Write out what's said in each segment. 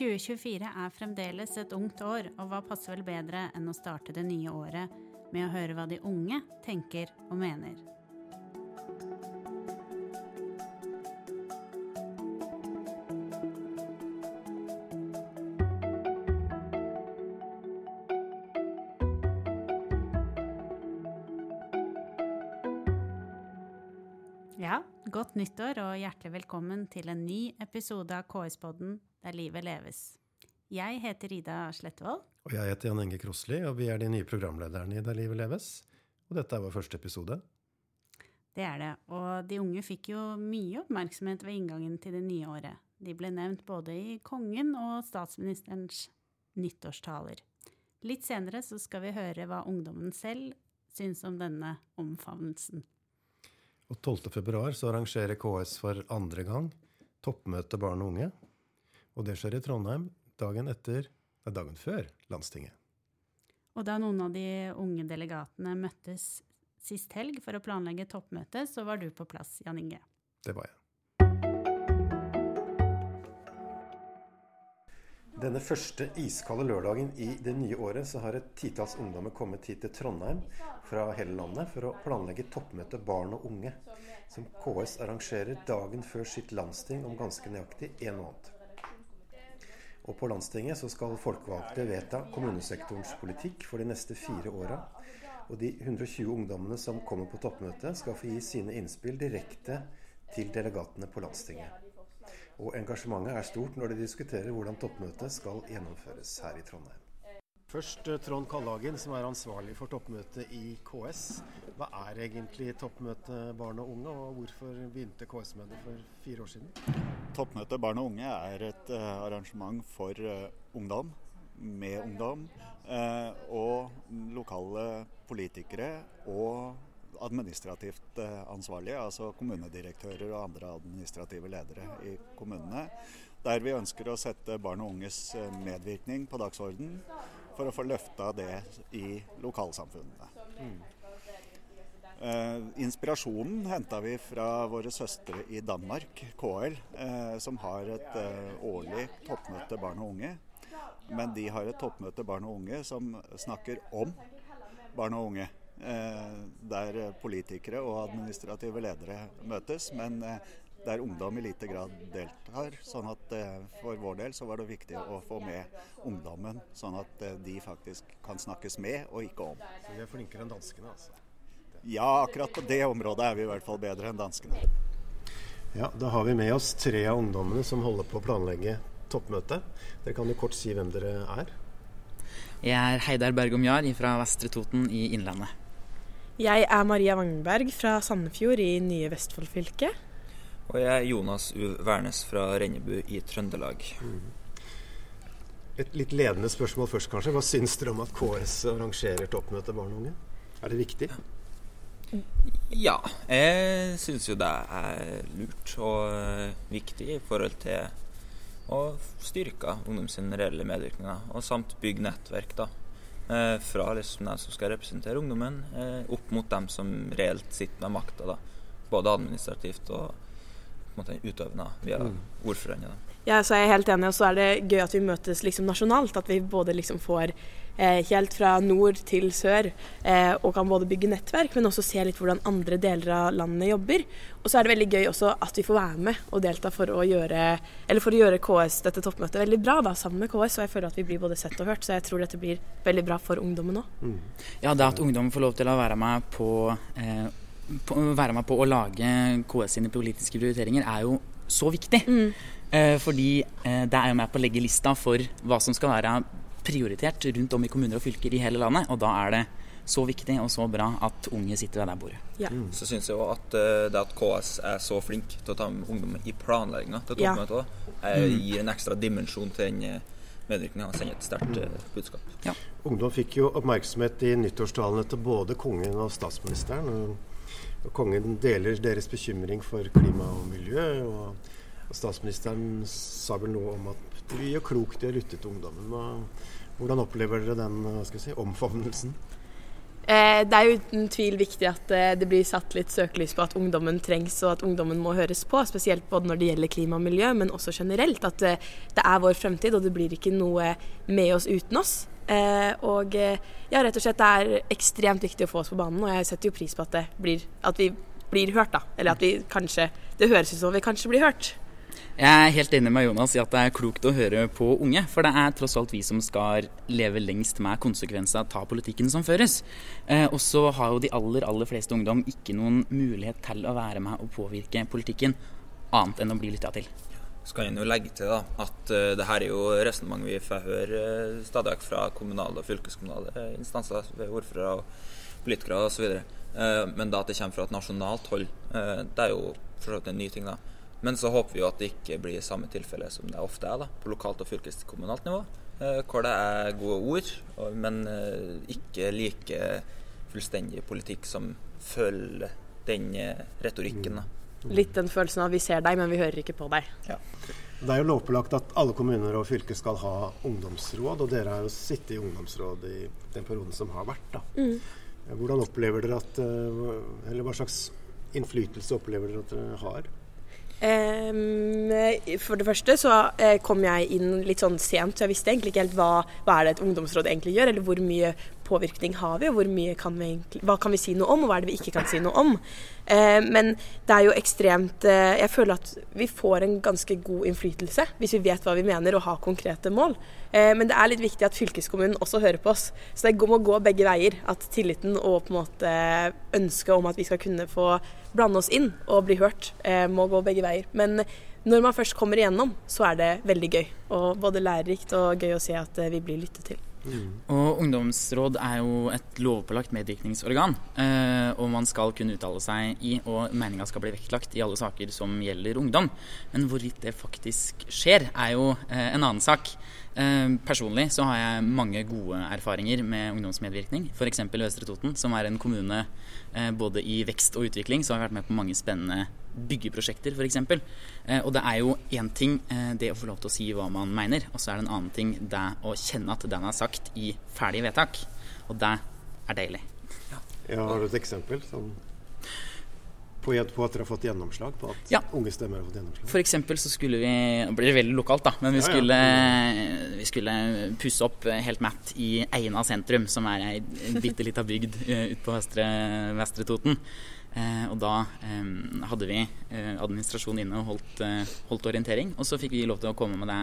2024 er fremdeles et ungt år, og hva passer vel bedre enn å starte det nye året med å høre hva de unge tenker og mener. Ja, godt nyttår og hjertelig velkommen til en ny episode av KS-podden Der livet leves. Jeg heter Ida Slettevold. Og jeg heter Jan Inge Krosli, og vi er de nye programlederne i Der livet leves. Og dette er vår første episode. Det er det. Og de unge fikk jo mye oppmerksomhet ved inngangen til det nye året. De ble nevnt både i kongen og statsministerens nyttårstaler. Litt senere så skal vi høre hva ungdommen selv syns om denne omfavnelsen. Og 12. februar arrangerer KS for andre gang toppmøte barn og unge. Og det skjer i Trondheim dagen etter, nei, dagen før landstinget. Og da noen av de unge delegatene møttes sist helg for å planlegge toppmøtet, så var du på plass, Jan Inge. Det var jeg. Denne første iskalde lørdagen i det nye året så har et titalls ungdommer kommet hit til Trondheim fra hele landet for å planlegge toppmøtet barn og unge, som KS arrangerer dagen før sitt landsting om ganske nøyaktig en måned. Og på landstinget så skal folkevalgte vedta kommunesektorens politikk for de neste fire åra. Og de 120 ungdommene som kommer på toppmøtet, skal få gi sine innspill direkte til delegatene på landstinget. Og engasjementet er stort når de diskuterer hvordan toppmøtet skal gjennomføres her i Trondheim. Først Trond Kallagen, som er ansvarlig for toppmøtet i KS. Hva er egentlig toppmøte barn og unge, og hvorfor begynte KS med det for fire år siden? Toppmøte barn og unge er et uh, arrangement for uh, ungdom, med ungdom, og lokale politikere og administrativt ansvarlige, altså kommunedirektører og andre administrative ledere i kommunene. Der vi ønsker å sette barn og unges medvirkning på dagsorden for å få løfta det i lokalsamfunnene. Mm. Eh, inspirasjonen henta vi fra våre søstre i Danmark, KL, eh, som har et eh, årlig toppmøte barn og unge. Men de har et toppmøte barn og unge som snakker om barn og unge. Eh, der politikere og administrative ledere møtes, men eh, der ungdom i lite grad deltar. sånn at eh, For vår del så var det viktig å få med ungdommen, sånn at eh, de faktisk kan snakkes med og ikke om. Så vi er flinkere enn danskene, altså? Ja, akkurat på det området er vi i hvert fall bedre enn danskene. Ja, Da har vi med oss tre av ungdommene som holder på å planlegge toppmøtet. Dere kan jo kort si hvem dere er. Jeg er Heidar Bergom Jahr fra Vestre Toten i Innlandet. Jeg er Maria Wangenberg fra Sandefjord i nye Vestfold fylke. Og jeg er Jonas U. Wærnes fra Rennebu i Trøndelag. Mm. Et litt ledende spørsmål først, kanskje. Hva syns dere om at KS arrangerer toppmøte barn og unge? Er det viktig? Ja, jeg syns jo det er lurt og eh, viktig i forhold til å styrke ungdoms reelle medvirkninger, og samt bygge nettverk da, eh, fra liksom dem som skal representere ungdommen, eh, opp mot dem som reelt sitter med makta, både administrativt og måte, utøvende via mm. ordførerne. Ja, så er jeg helt enig, og så er det gøy at vi møtes liksom nasjonalt. At vi både liksom får eh, helt fra nord til sør eh, og kan både bygge nettverk, men også se litt hvordan andre deler av landet jobber. Og så er det veldig gøy også at vi får være med og delta for å gjøre, eller for å gjøre KS, dette toppmøtet, veldig bra da, sammen med KS. Og jeg føler at vi blir både sett og hørt, så jeg tror dette blir veldig bra for ungdommen òg. Mm. Ja, det at ungdom får lov til å være med på eh, være med på å lage KS sine politiske prioriteringer, er jo så viktig. Mm. Eh, fordi eh, det er jo med på å legge lista for hva som skal være prioritert rundt om i kommuner og fylker i hele landet. Og da er det så viktig og så bra at unge sitter ved det bordet. Ja. Mm. Så syns jeg òg at uh, det at KS er så flink til å ta med ungdom i planlegginga til toppmøtet, ja. mm. gir en ekstra dimensjon til den medvirkninga og sender et sterkt uh, budskap. Ja. Ungdom fikk jo oppmerksomhet i nyttårstalene til både kongen og statsministeren. Og kongen deler deres bekymring for klima og miljø. Og, og statsministeren sa vel noe om at vi gjør klokt i å lytte til ungdommen. Og hvordan opplever dere den si, omfavnelsen? Eh, det er uten tvil viktig at eh, det blir satt litt søkelys på at ungdommen trengs og at ungdommen må høres på. Spesielt både når det gjelder klima og miljø, men også generelt. At eh, det er vår fremtid, og det blir ikke noe med oss uten oss. Og ja, rett og slett det er ekstremt viktig å få oss på banen, og jeg setter jo pris på at, blir, at vi blir hørt, da. Eller at vi kanskje Det høres ut som vi kanskje blir hørt. Jeg er helt enig med Jonas i at det er klokt å høre på unge. For det er tross alt vi som skal leve lengst med konsekvenser av politikken som føres. Eh, og så har jo de aller, aller fleste ungdom ikke noen mulighet til å være med og påvirke politikken annet enn å bli lytta til. Så kan en jo legge til da, at uh, det her er jo resonnement vi får høre uh, stadig vekk fra kommunale og fylkeskommunale instanser, ved ordførere og politikere osv. Uh, men da at det kommer fra et nasjonalt hold, uh, det er jo for så vidt en ny ting. da. Men så håper vi jo at det ikke blir samme tilfelle som det ofte er da, på lokalt og fylkeskommunalt nivå. Eh, hvor det er gode ord, men eh, ikke like fullstendig politikk som følger den eh, retorikken. da. Mm. Litt den følelsen av vi ser deg, men vi hører ikke på deg. Ja. Det er jo lovpålagt at alle kommuner og fylker skal ha ungdomsråd, og dere har jo sittet i ungdomsråd i den perioden som har vært. da. Mm. Hvordan opplever dere at, eller Hva slags innflytelse opplever dere at dere har? Um, for det første så uh, kom jeg inn litt sånn sent, så jeg visste egentlig ikke helt hva, hva er det et ungdomsråd egentlig gjør, eller hvor mye påvirkning har vi, og hvor mye kan vi hva kan vi si noe om, og hva er det vi ikke kan si noe om. Eh, men det er jo ekstremt eh, Jeg føler at vi får en ganske god innflytelse hvis vi vet hva vi mener og har konkrete mål. men det er litt viktig at fylkeskommunen også hører på oss. Så det må gå begge veier. At tilliten og på en måte ønsket om at vi skal kunne få blande oss inn og bli hørt, eh, må gå begge veier. Men når man først kommer igjennom, så er det veldig gøy. Og både lærerikt og gøy å se at eh, vi blir lyttet til. Mm. Og Ungdomsråd er jo et lovpålagt medvirkningsorgan. Eh, og man skal kunne uttale seg i, og meninga skal bli vektlagt i alle saker som gjelder ungdom. Men hvorvidt det faktisk skjer, er jo eh, en annen sak. Eh, personlig så har jeg mange gode erfaringer med ungdomsmedvirkning. F.eks. Østre Toten, som er en kommune eh, både i vekst og utvikling. Så har vært med på mange spennende byggeprosjekter, f.eks. Eh, og det er jo én ting eh, det å få lov til å si hva man mener, og så er det en annen ting det å kjenne at den er sagt i ferdige vedtak. Og det er deilig. Ja, ja Har du et eksempel? Sånn på, på, at dere har fått gjennomslag? På at ja. unge stemmer har fått gjennomslag? For eksempel så skulle vi Det blir veldig lokalt, da. Men vi, ja, skulle, vi skulle pusse opp helt matt i Eina sentrum, som er ei bitte lita bygd uh, ute på Vestre, Vestre Toten. Uh, og da um, hadde vi uh, administrasjonen inne og holdt, holdt, orientering. Og så fikk vi lov til å komme med det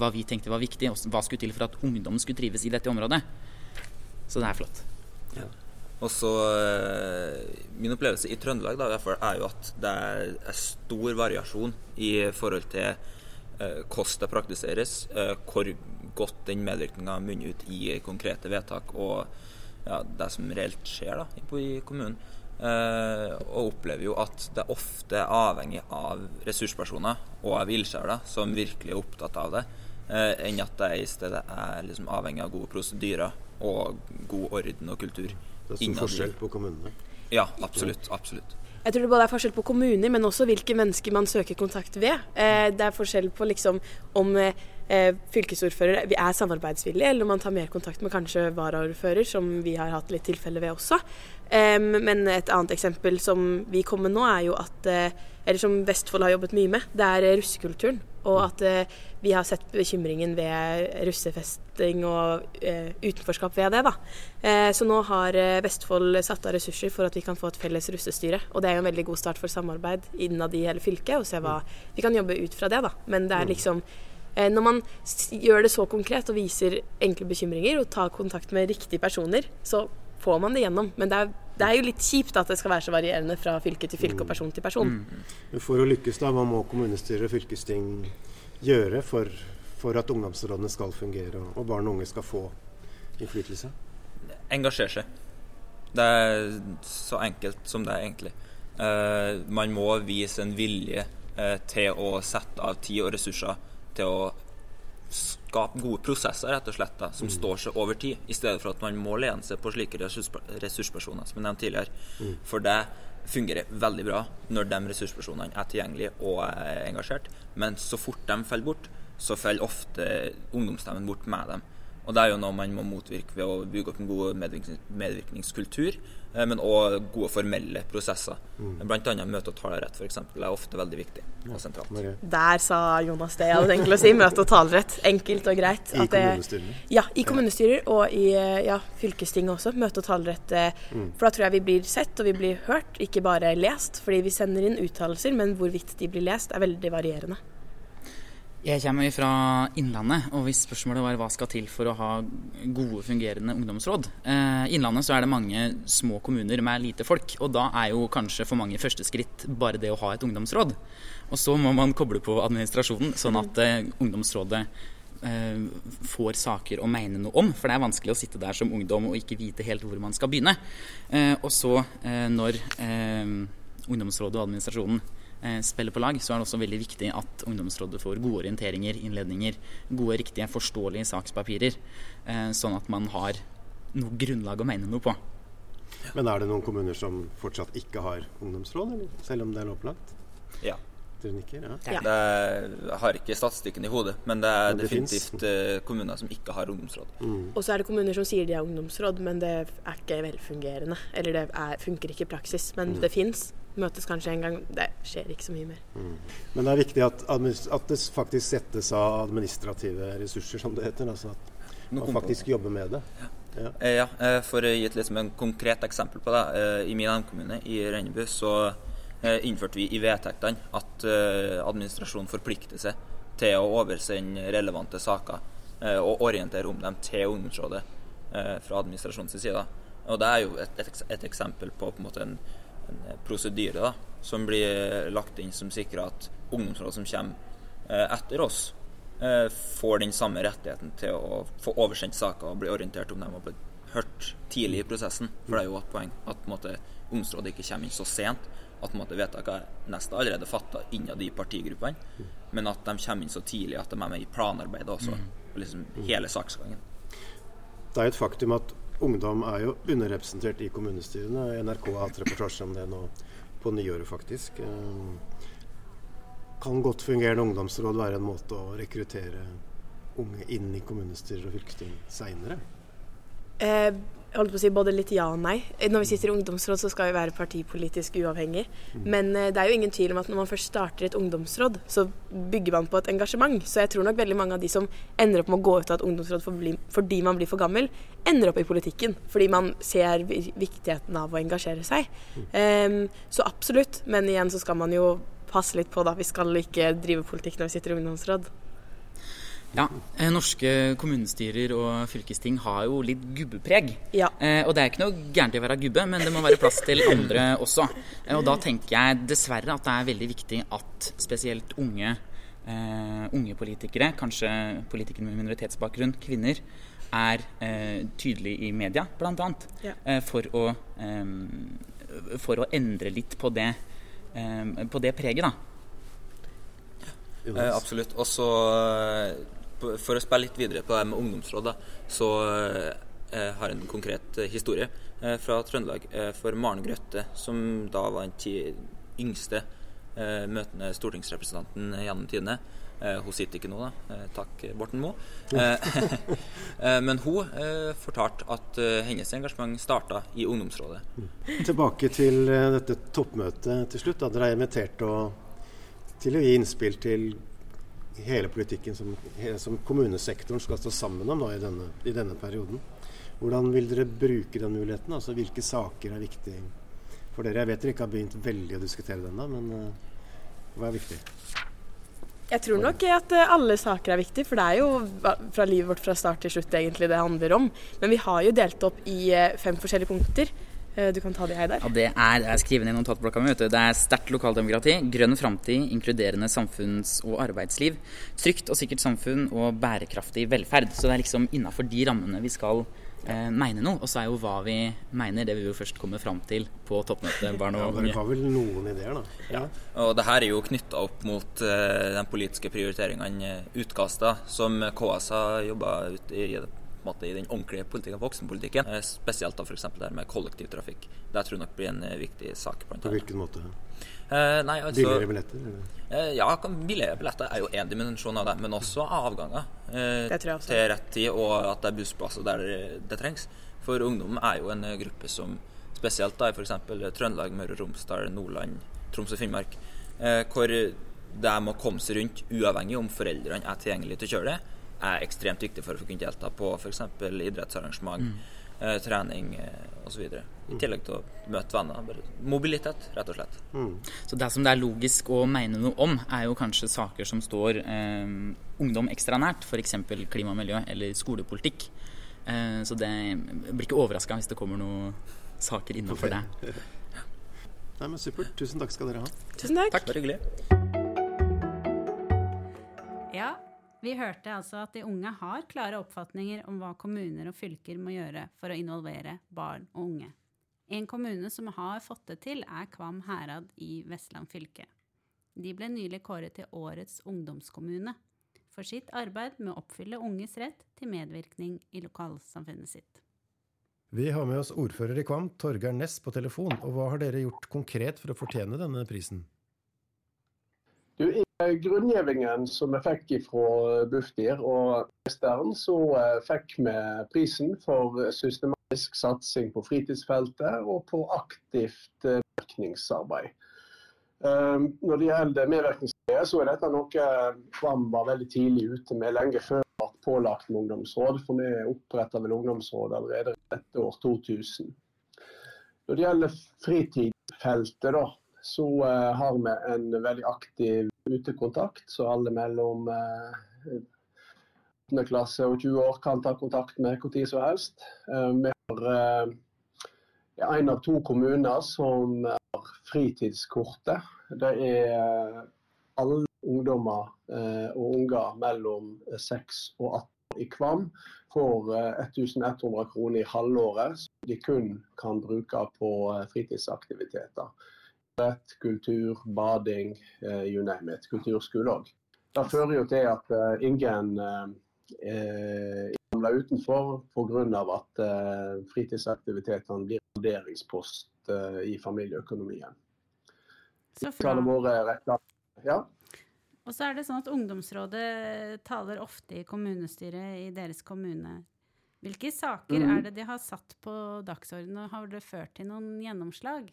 hva vi tenkte var viktig, og hva skulle til for at ungdom skulle trives i dette området. Så det er flott. Ja. Og så eh, Min opplevelse i Trøndelag da, er jo at det er stor variasjon i forhold til eh, hvordan det praktiseres, eh, hvor godt den medvirkninga munner ut i konkrete vedtak og ja, det som reelt skjer da, i kommunen. Eh, og opplever jo at det ofte er avhengig av ressurspersoner og av ildsjeler som virkelig er opptatt av det, eh, enn at det i stedet er liksom avhengig av gode prosedyrer og god orden og kultur. Det er stor forskjell på kommunene? Ja, absolutt. absolutt. Jeg tror det både er forskjell på kommuner, men også hvilke mennesker man søker kontakt ved. Eh, det er forskjell på liksom om eh, fylkesordfører er samarbeidsvillig, eller om man tar mer kontakt med kanskje varaordfører, som vi har hatt litt tilfelle ved også. Men et annet eksempel som vi kommer med nå, er jo at eh, eller som Vestfold har jobbet mye med, det er russekulturen. Og at eh, vi har sett bekymringen ved russefesting og eh, utenforskap ved det. da. Eh, så nå har eh, Vestfold satt av ressurser for at vi kan få et felles russestyre. Og det er jo en veldig god start for samarbeid innad i hele fylket, og se hva vi kan jobbe ut fra det. da. Men det er liksom eh, når man gjør det så konkret og viser enkle bekymringer og tar kontakt med riktige personer, så får man det gjennom. Men det er det er jo litt kjipt at det skal være så varierende fra fylke til fylke og person til person. Mm. For å lykkes, da, hva må kommunestyre og fylkesting gjøre for, for at ungdomsrådene skal fungere og, og barn og unge skal få innflytelse? Engasjere seg. Det er så enkelt som det er egentlig. Uh, man må vise en vilje uh, til å sette av tid og ressurser til å skape gode prosesser rett og slett da, som mm. står seg over tid, i stedet for at man må lene seg på slike ressurspersoner som jeg nevnte tidligere. Mm. For det fungerer veldig bra når de ressurspersonene er tilgjengelige og er engasjert. Men så fort de faller bort, så faller ofte ungdomsstemmen bort med dem. Og det er jo noe man må motvirke ved å bygge opp en god medvirkningskultur, eh, men òg gode formelle prosesser. Mm. Bl.a. møte- og talerett f.eks. er ofte veldig viktig og sentralt. Der sa Jonas det jeg hadde tenkt å si. Møte- og talerett. Enkelt og greit. I kommunestyrer? Ja, i kommunestyrer og i ja, fylkestinget også. Møte- og talerett. Eh, mm. For da tror jeg vi blir sett og vi blir hørt, ikke bare lest. Fordi vi sender inn uttalelser, men hvorvidt de blir lest er veldig varierende. Jeg kommer fra Innlandet, og hvis spørsmålet var hva skal til for å ha gode, fungerende ungdomsråd eh, Innlandet så er det mange små kommuner med lite folk, og da er jo kanskje for mange første skritt bare det å ha et ungdomsråd. Og så må man koble på administrasjonen, sånn at eh, ungdomsrådet eh, får saker å mene noe om. For det er vanskelig å sitte der som ungdom og ikke vite helt hvor man skal begynne. Eh, og så, eh, når eh, ungdomsrådet og administrasjonen spiller på lag, så er det også veldig viktig at ungdomsrådet får gode orienteringer, innledninger, gode, riktige, forståelige sakspapirer, eh, sånn at man har noe grunnlag å mene noe på. Men er det noen kommuner som fortsatt ikke har ungdomsråd, eller? selv om det er lovpålagt? Ja. Nikker, ja. ja. Er, jeg har ikke statistikken i hodet, men det er men det definitivt finnes. Eh, kommuner som ikke har ungdomsråd. Mm. Og så er det kommuner som sier de har ungdomsråd, men det er ikke velfungerende. Eller det er, funker ikke i praksis, men mm. det fins møtes kanskje en gang. Det skjer ikke så mye mer. Mm. Men det er viktig at, at, det faktisk settes av administrative ressurser, som det heter. Altså at man faktisk jobber med det. Ja. Ja. Eh, ja. Eh, for å gi et liksom en konkret eksempel på det. Eh, I min hjemkommune, i Rennebu, så innførte vi i vedtektene at administrasjonen forplikter seg til å oversende relevante saker og orientere om dem til ungdomsrådet fra administrasjonens side. Og Det er jo et, et, et eksempel på, på en, måte en en prosedyre da, som blir lagt inn som sikrer at ungdomsråd som kommer eh, etter oss, eh, får den samme rettigheten til å få oversendt saker og bli orientert om dem og bli hørt tidlig i prosessen. For det er jo et poeng at måte, ungdomsrådet ikke kommer inn så sent at måte, vedtaket er nesten allerede fatta innad i partigruppene, men at de kommer inn så tidlig at de er med i planarbeidet også. Mm. Liksom hele saksgangen. Det er et faktum at ungdom er jo underrepresentert i kommunestyrene. NRK har hatt reportasje om det nå på nyåret, faktisk. Eh, kan godt fungerende ungdomsråd være en måte å rekruttere unge inn i kommunestyrer og fylkesting seinere? Eh, holdt på å si både litt ja og nei. Når vi sitter i ungdomsråd, så skal vi være partipolitisk uavhengig. Mm. Men eh, det er jo ingen tvil om at når man først starter et ungdomsråd, så bygger man på et engasjement. Så jeg tror nok veldig mange av de som ender opp med å gå ut av et ungdomsråd fordi man blir for gammel, ender opp i politikken. Fordi man ser viktigheten av å engasjere seg. Mm. Um, så absolutt. Men igjen så skal man jo passe litt på, da. Vi skal ikke drive politikk når vi sitter i ungdomsråd. Ja, eh, Norske kommunestyrer og fylkesting har jo litt gubbepreg. Ja. Eh, og det er ikke noe gærent i å være gubbe, men det må være plass til andre også. Eh, og da tenker jeg dessverre at det er veldig viktig at spesielt unge, eh, unge politikere, kanskje politikere med minoritetsbakgrunn, kvinner, er eh, tydelige i media, bl.a. Ja. Eh, for, å, for å endre litt på det, på det preget, da. Eh, absolutt. Og så for å spille litt videre på det med ungdomsråd, da, så jeg har jeg en konkret eh, historie eh, fra Trøndelag. Eh, for Maren Grøtte, som da var den yngste eh, møtende stortingsrepresentanten gjennom tidene. Eh, hun sitter ikke nå, da. takk, Borten Moe. men hun fortalte at hennes engasjement starta i ungdomsrådet. Tilbake til dette toppmøtet til slutt. Da dere er invitert til å gi innspill til hele politikken som, som, kommunesektoren skal stå sammen om da, i, denne, i, denne, perioden. Hvordan vil dere bruke den muligheten? Altså Hvilke saker er viktige for dere? Jeg vet dere ikke har begynt veldig å diskutere den, ennå, men uh, hva er viktig? Jeg tror nok at eh, alle saker er viktige, for det er jo fra livet vårt fra start til slutt egentlig det handler om. Men vi har jo delt opp i eh, fem forskjellige punkter. Eh, du kan ta det, Heidar. Ja, det er, jeg skriver ned notatblokka mi. Det er sterkt lokaldemokrati, grønn framtid, inkluderende samfunns- og arbeidsliv, trygt og sikkert samfunn og bærekraftig velferd. Så det er liksom innafor de rammene vi skal eh, mene noe. Og så er jo hva vi mener, det vi jo først komme fram til på toppmøtet barn og unge. Ja, Dere har vel noen ideer, da? Ja. Og det her er jo knytta opp mot eh, den politiske prioriteringene, utkasta, som KS har jobba ut i på en måte i den ordentlige politikken, voksenpolitikken. Eh, spesielt da f.eks. det med kollektivtrafikk. Det tror jeg nok blir en eh, viktig sak. På hvilken måte? Eh, nei, altså, billigere billetter? Eh, ja, billigere billetter er jo én dimensjon av det, men også avganger eh, til rett tid, og at det er bussplasser der det, det trengs. For ungdom er jo en gruppe som spesielt da i f.eks. Trøndelag, Møre og Romsdal, Nordland, Troms og Finnmark, eh, hvor det med å komme seg rundt, uavhengig om foreldrene er tilgjengelige til å kjøre det, er ekstremt viktig for å kunne delta på f.eks. idrettsarrangement, mm. eh, trening eh, osv. I tillegg til å møte venner. Mobilitet, rett og slett. Mm. Så det som det er logisk å mene noe om, er jo kanskje saker som står eh, ungdom ekstra nært, f.eks. klima og miljø eller skolepolitikk. Eh, så det blir ikke overraska hvis det kommer noen saker innafor okay. det. Nei, men Supert. Tusen takk skal dere ha. Tusen takk. takk. Bare hyggelig. Ja, vi hørte altså at de unge har klare oppfatninger om hva kommuner og fylker må gjøre for å involvere barn og unge. En kommune som har fått det til, er Kvam Herad i Vestland fylke. De ble nylig kåret til årets ungdomskommune for sitt arbeid med å oppfylle unges rett til medvirkning i lokalsamfunnet sitt. Vi har med oss ordfører i Kvam, Torgeir Næss, på telefon. Og hva har dere gjort konkret for å fortjene denne prisen? Du, grunngjevingen som vi fikk fra Bufdir og ministeren, så eh, fikk vi prisen for systematisk satsing på fritidsfeltet og på aktivt eh, virkningsarbeid. Eh, når det gjelder medvirkningsarbeidet, så er dette noe Kvam var veldig tidlig ute med lenge før pålagt med ungdomsråd, for vi oppretta vel ungdomsråd allerede etter år 2000. Når det gjelder fritidsfeltet, da, så har vi en veldig aktiv utekontakt, så alle mellom uh, klasse og 20 år kan ta kontakt med når som helst. Uh, vi har uh, en av to kommuner som har fritidskortet. Det er alle ungdommer eh, og unger mellom 6 og 18 i Kvam får 1100 eh, kroner i halvåret som de kun kan bruke på eh, fritidsaktiviteter. Rett, kultur, bading, you name it. Kulturskole òg. Det fører jo til at ingen er ramler utenfor pga. at fritidsaktivitetene blir vurderingspost i familieøkonomien. Så fra... Ja. Og så er det sånn at ungdomsrådet taler ofte i kommunestyret i deres kommune. Hvilke saker mm. er det de har satt på dagsordenen, og har det ført til noen gjennomslag?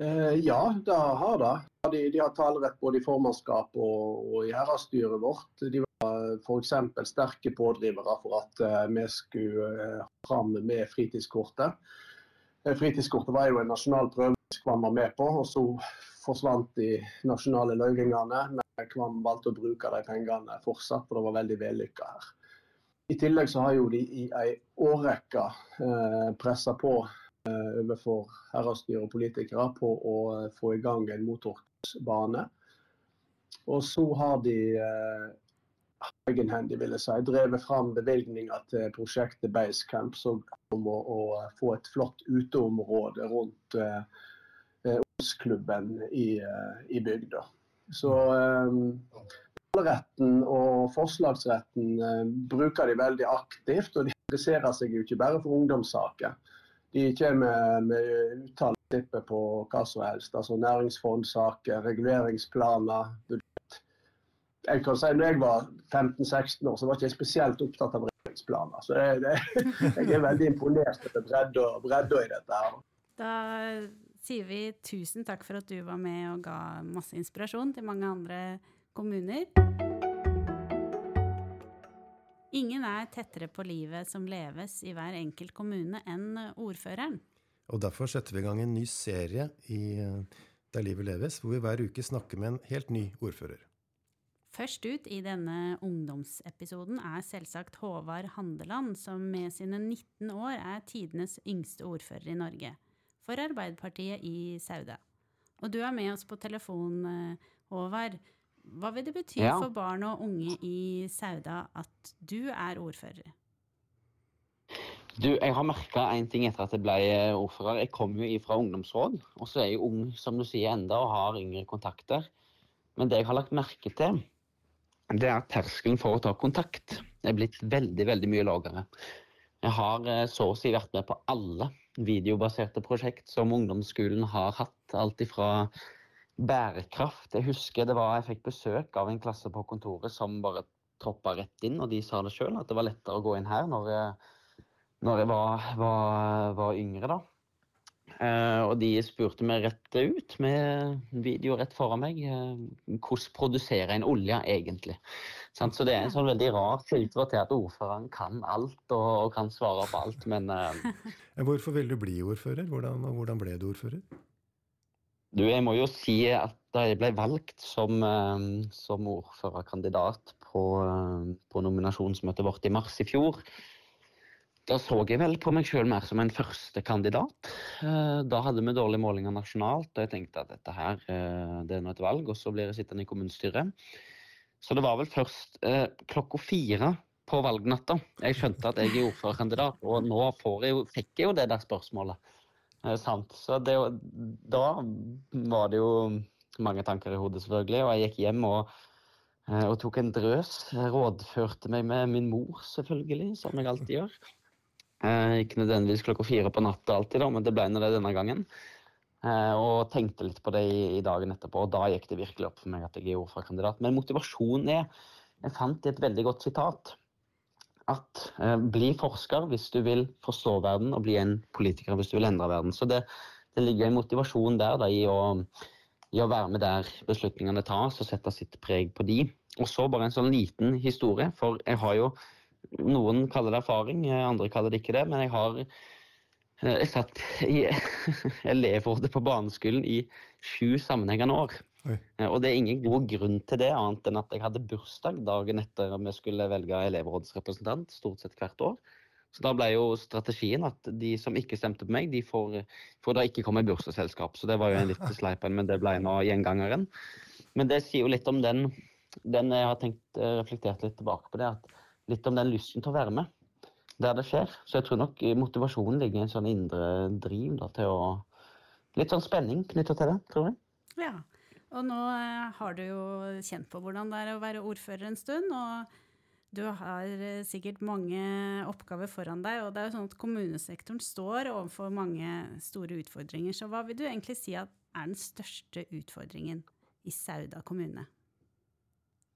Eh, ja, det har det. De, de har talerett både i formannskapet og, og i herredsstyret vårt. De var f.eks. sterke pådrivere for at uh, vi skulle uh, fram med fritidskortet. Fritidskortet var jo en nasjonal prøve Kvam var med på. og Så forsvant de nasjonale løyvingene, men Kvam valgte å bruke de pengene fortsatt, for det var veldig vellykka her. I tillegg så har jo de i ei årrekke eh, pressa på eh, overfor herredsstyre og politikere på å eh, få i gang en motorbane. Og så har de eh, egenhendig vil jeg si, drevet fram bevilgninger til prosjektet Basecamp, som om å, å, få et flott uteområde rundt eh, Osklubben i, eh, i bygda. Så retten og forslagsretten eh, bruker de veldig aktivt, og de interesserer seg jo ikke bare for ungdomssaker. De kommer med uttalelser på hva som helst, altså næringsfondsaker, reguleringsplaner. Jeg kan si, når jeg var 15-16 år, så var jeg ikke spesielt opptatt av reguleringsplaner. Så det, det, jeg er veldig imponert over bredda i dette. her. Da sier vi tusen takk for at du var med og ga masse inspirasjon til mange andre kommuner. Ingen er tettere på livet som leves i hver enkelt kommune enn ordføreren. Og Derfor setter vi i gang en ny serie i Der livet leves, hvor vi hver uke snakker med en helt ny ordfører. Først ut i denne ungdomsepisoden er selvsagt Håvard Handeland, som med sine 19 år er tidenes yngste ordfører i Norge for Arbeiderpartiet i Sauda. Og du er med oss på telefon, eh, Håvard. Hva vil det bety ja. for barn og unge i Sauda at du er ordfører? Du, jeg har merka én ting etter at jeg ble eh, ordfører. Jeg kom jo fra ungdomsråd. Og så er jeg ung, som du sier, enda og har yngre kontakter. Men det jeg har lagt merke til, det er at terskelen for å ta kontakt er blitt veldig, veldig mye lavere. Jeg har eh, så å si vært med på alle videobaserte prosjekt som ungdomsskolen har hatt. Alt ifra bærekraft Jeg husker det var, jeg fikk besøk av en klasse på kontoret som bare troppa rett inn, og de sa det sjøl, at det var lettere å gå inn her når jeg, når jeg var, var, var yngre, da. Uh, og de spurte meg rett ut, med video rett foran meg, uh, hvordan produserer en olje egentlig? Så det er en sånn veldig rar filter til at ordføreren kan alt og, kan svare på alt, men uh, Hvorfor vil du bli ordfører? Hvordan, hvordan, ble du ordfører? Du, jeg må jo si at da jeg ble valgt som, som ordførerkandidat på, på nominasjonsmøtet vårt i mars i fjor, da så jeg vel på meg sjøl mer som en førstekandidat. Eh, da hadde vi dårlige målinger nasjonalt, og jeg tenkte at dette her, eh, det er nå et valg, og så blir jeg sittende i kommunestyret. Så det var vel først eh, klokka fire på valgnatta jeg skjønte at jeg er ordførerkandidat, og nå jeg fikk jeg jo det der spørsmålet. Sant. Så det, da var det jo mange tanker i hodet, selvfølgelig, og jeg gikk hjem og og tok en drøs. Rådførte meg med min mor, selvfølgelig, som jeg alltid gjør. Eh, ikke nødvendigvis klokka fire på natta alltid, da, men det ble nå det denne gangen. Eh, og tenkte litt på det i, dagen etterpå, og da gikk det virkelig opp for meg at jeg er ordførerkandidat. Men motivasjonen er Jeg fant et veldig godt sitat. At eh, bli forsker hvis du vil forstå verden, og bli en politiker hvis du vil endre verden. Så det, det ligger en motivasjon der da, i, å, i, å, være med der beslutningene tas, og sette sitt preg på de. Og så bare en sånn liten historie, for jeg har jo noen kaller det erfaring, andre kaller det ikke det. Men jeg har eh, jeg satt i elevrådet på barneskolen i sju sammenhengende år. Oi. Eh, og det er ingen god grunn til det, annet enn at jeg hadde bursdag dagen etter vi skulle velge elevrådsrepresentant, stort sett hvert år. Så da ble jo strategien at de som ikke stemte på meg, de får, får da ikke komme i bursdagsselskap. Så det var jo en litt sleip en, men det ble nå gjengangeren. Men det sier jo litt om den, den jeg har tenkt, eh, reflektert litt tilbake på det. at litt om den lysten til å være med der det skjer. Så jeg tror nok motivasjonen ligger i en sånn indre driv da, til å Litt sånn spenning knytta til det, tror jeg. Ja. Og nå eh, har du jo kjent på hvordan det er å være ordfører en stund. og du har eh, sikkert mange oppgaver foran deg, og det er jo sånn at kommunesektoren står overfor mange store utfordringer. Så hva vil du egentlig si at er den største utfordringen i Sauda kommune?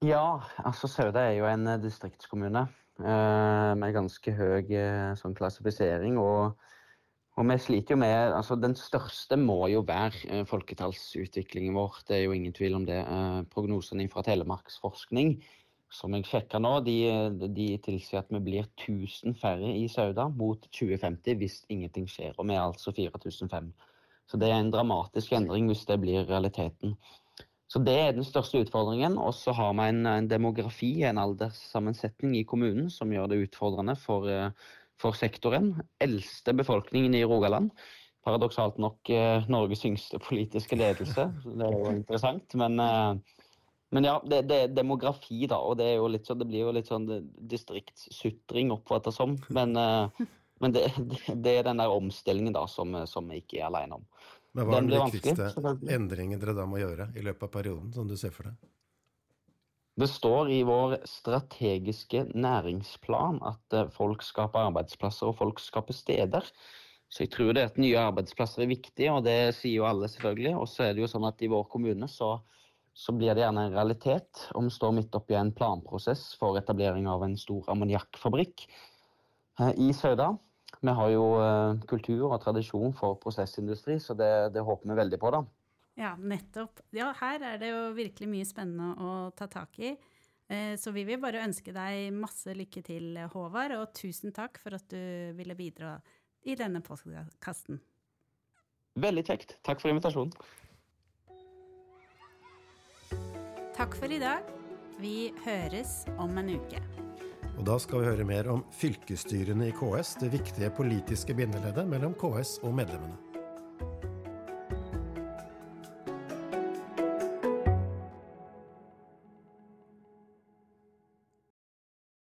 Ja, altså Sauda er jo en eh, distriktskommune med ganske høy sånn klassifisering. Og, og, vi sliter jo med altså Den største må jo være eh, folketallsutviklingen vår. Det er jo ingen tvil om det. Eh, prognosene fra Telemarksforskning som jeg sjekka nå, de, de, tilsier at vi blir 1000 færre i Sauda mot 2050 hvis ingenting skjer. Og vi er altså 4005. Så det er en dramatisk endring hvis det blir realiteten. Så Det er den største utfordringen. Og så har vi en, en, demografi, en alderssammensetning i kommunen, som gjør det utfordrende for, eh, for sektoren. Eldste befolkningen i Rogaland. Paradoksalt nok eh, Norges yngste politiske ledelse. Det er jo interessant. Men, eh, men ja, det, det, er demografi, da. Og det, er jo litt sånn, det blir jo litt sånn distriktssutring oppfattet som. Men, men det, det, er den der omstillingen da som, som vi ikke er alene om. Hva er den viktigste endringen dere da må gjøre i løpet av perioden, som du ser for deg? Det står i vår strategiske næringsplan at eh, folk skaper arbeidsplasser og folk skaper steder. Så jeg tror det at nye arbeidsplasser er viktig, og det sier jo alle selvfølgelig. Og så er det jo sånn at i vår kommune så, så blir det gjerne en realitet om vi står midt oppi en planprosess for etablering av en stor ammoniakkfabrikk eh, i Sauda. Vi har jo uh, kultur og tradisjon for prosessindustri, så det, det, håper vi veldig på, da. Ja, nettopp. Ja, her er det jo virkelig mye spennende å ta tak i. Uh, så vi vil bare ønske deg masse lykke til, Håvard, og tusen takk for at du ville bidra i denne postkassen. Veldig kjekt. Takk for invitasjonen. Takk for i dag. Vi høres om en uke. Og da skal vi høre mer om fylkesstyrene i KS, det viktige politiske bindeleddet mellom KS og medlemmene.